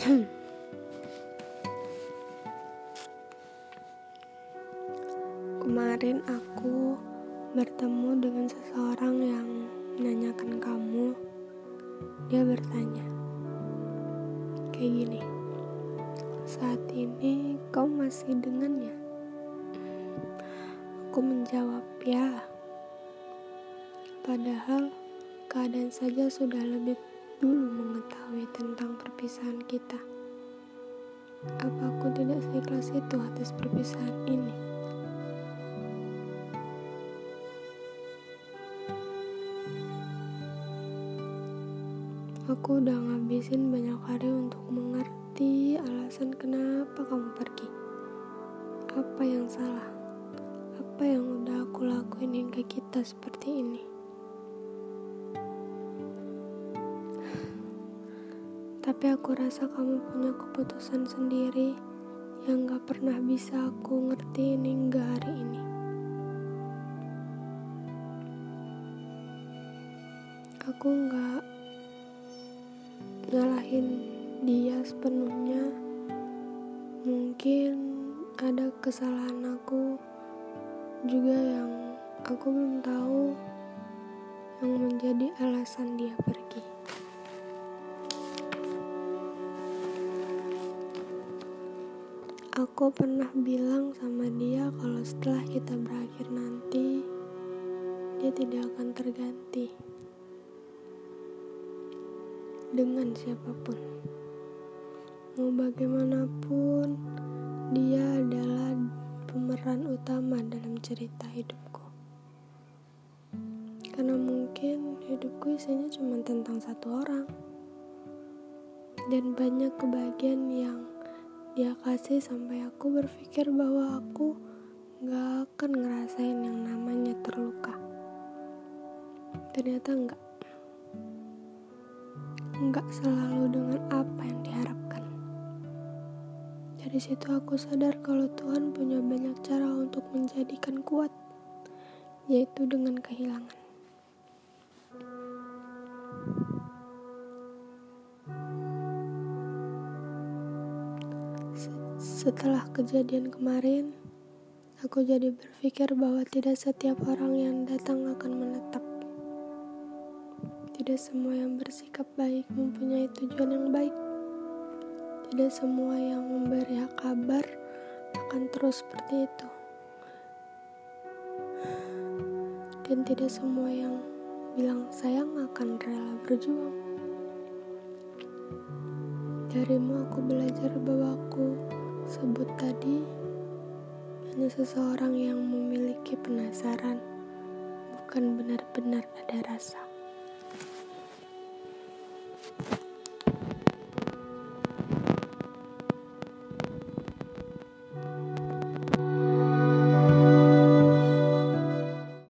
Kemarin aku bertemu dengan seseorang yang menanyakan kamu. Dia bertanya, kayak gini, saat ini kau masih dengannya? Aku menjawab, ya. Padahal keadaan saja sudah lebih dulu mengetahui tentang perpisahan kita. Apa aku tidak seikhlas itu atas perpisahan ini? Aku udah ngabisin banyak hari untuk mengerti alasan kenapa kamu pergi. Apa yang salah? Apa yang udah aku lakuin hingga kita seperti ini? Tapi aku rasa kamu punya keputusan sendiri yang gak pernah bisa aku ngerti hingga hari ini. Aku gak nyalahin dia sepenuhnya. Mungkin ada kesalahan aku juga yang aku belum tahu yang menjadi alasan dia pergi. Aku pernah bilang sama dia kalau setelah kita berakhir nanti, dia tidak akan terganti dengan siapa pun. Mau bagaimanapun, dia adalah pemeran utama dalam cerita hidupku. Karena mungkin hidupku isinya cuma tentang satu orang. Dan banyak kebahagiaan yang dia kasih sampai aku berpikir bahwa aku gak akan ngerasain yang namanya terluka. Ternyata enggak. Enggak selalu dengan apa yang diharapkan. Dari situ aku sadar kalau Tuhan punya banyak cara untuk menjadikan kuat, yaitu dengan kehilangan. Setelah kejadian kemarin, aku jadi berpikir bahwa tidak setiap orang yang datang akan menetap. Tidak semua yang bersikap baik mempunyai tujuan yang baik. Tidak semua yang memberi kabar akan terus seperti itu. Dan tidak semua yang bilang sayang akan rela berjuang. Darimu aku belajar bahwa aku sebut tadi hanya seseorang yang memiliki penasaran, bukan benar-benar ada rasa.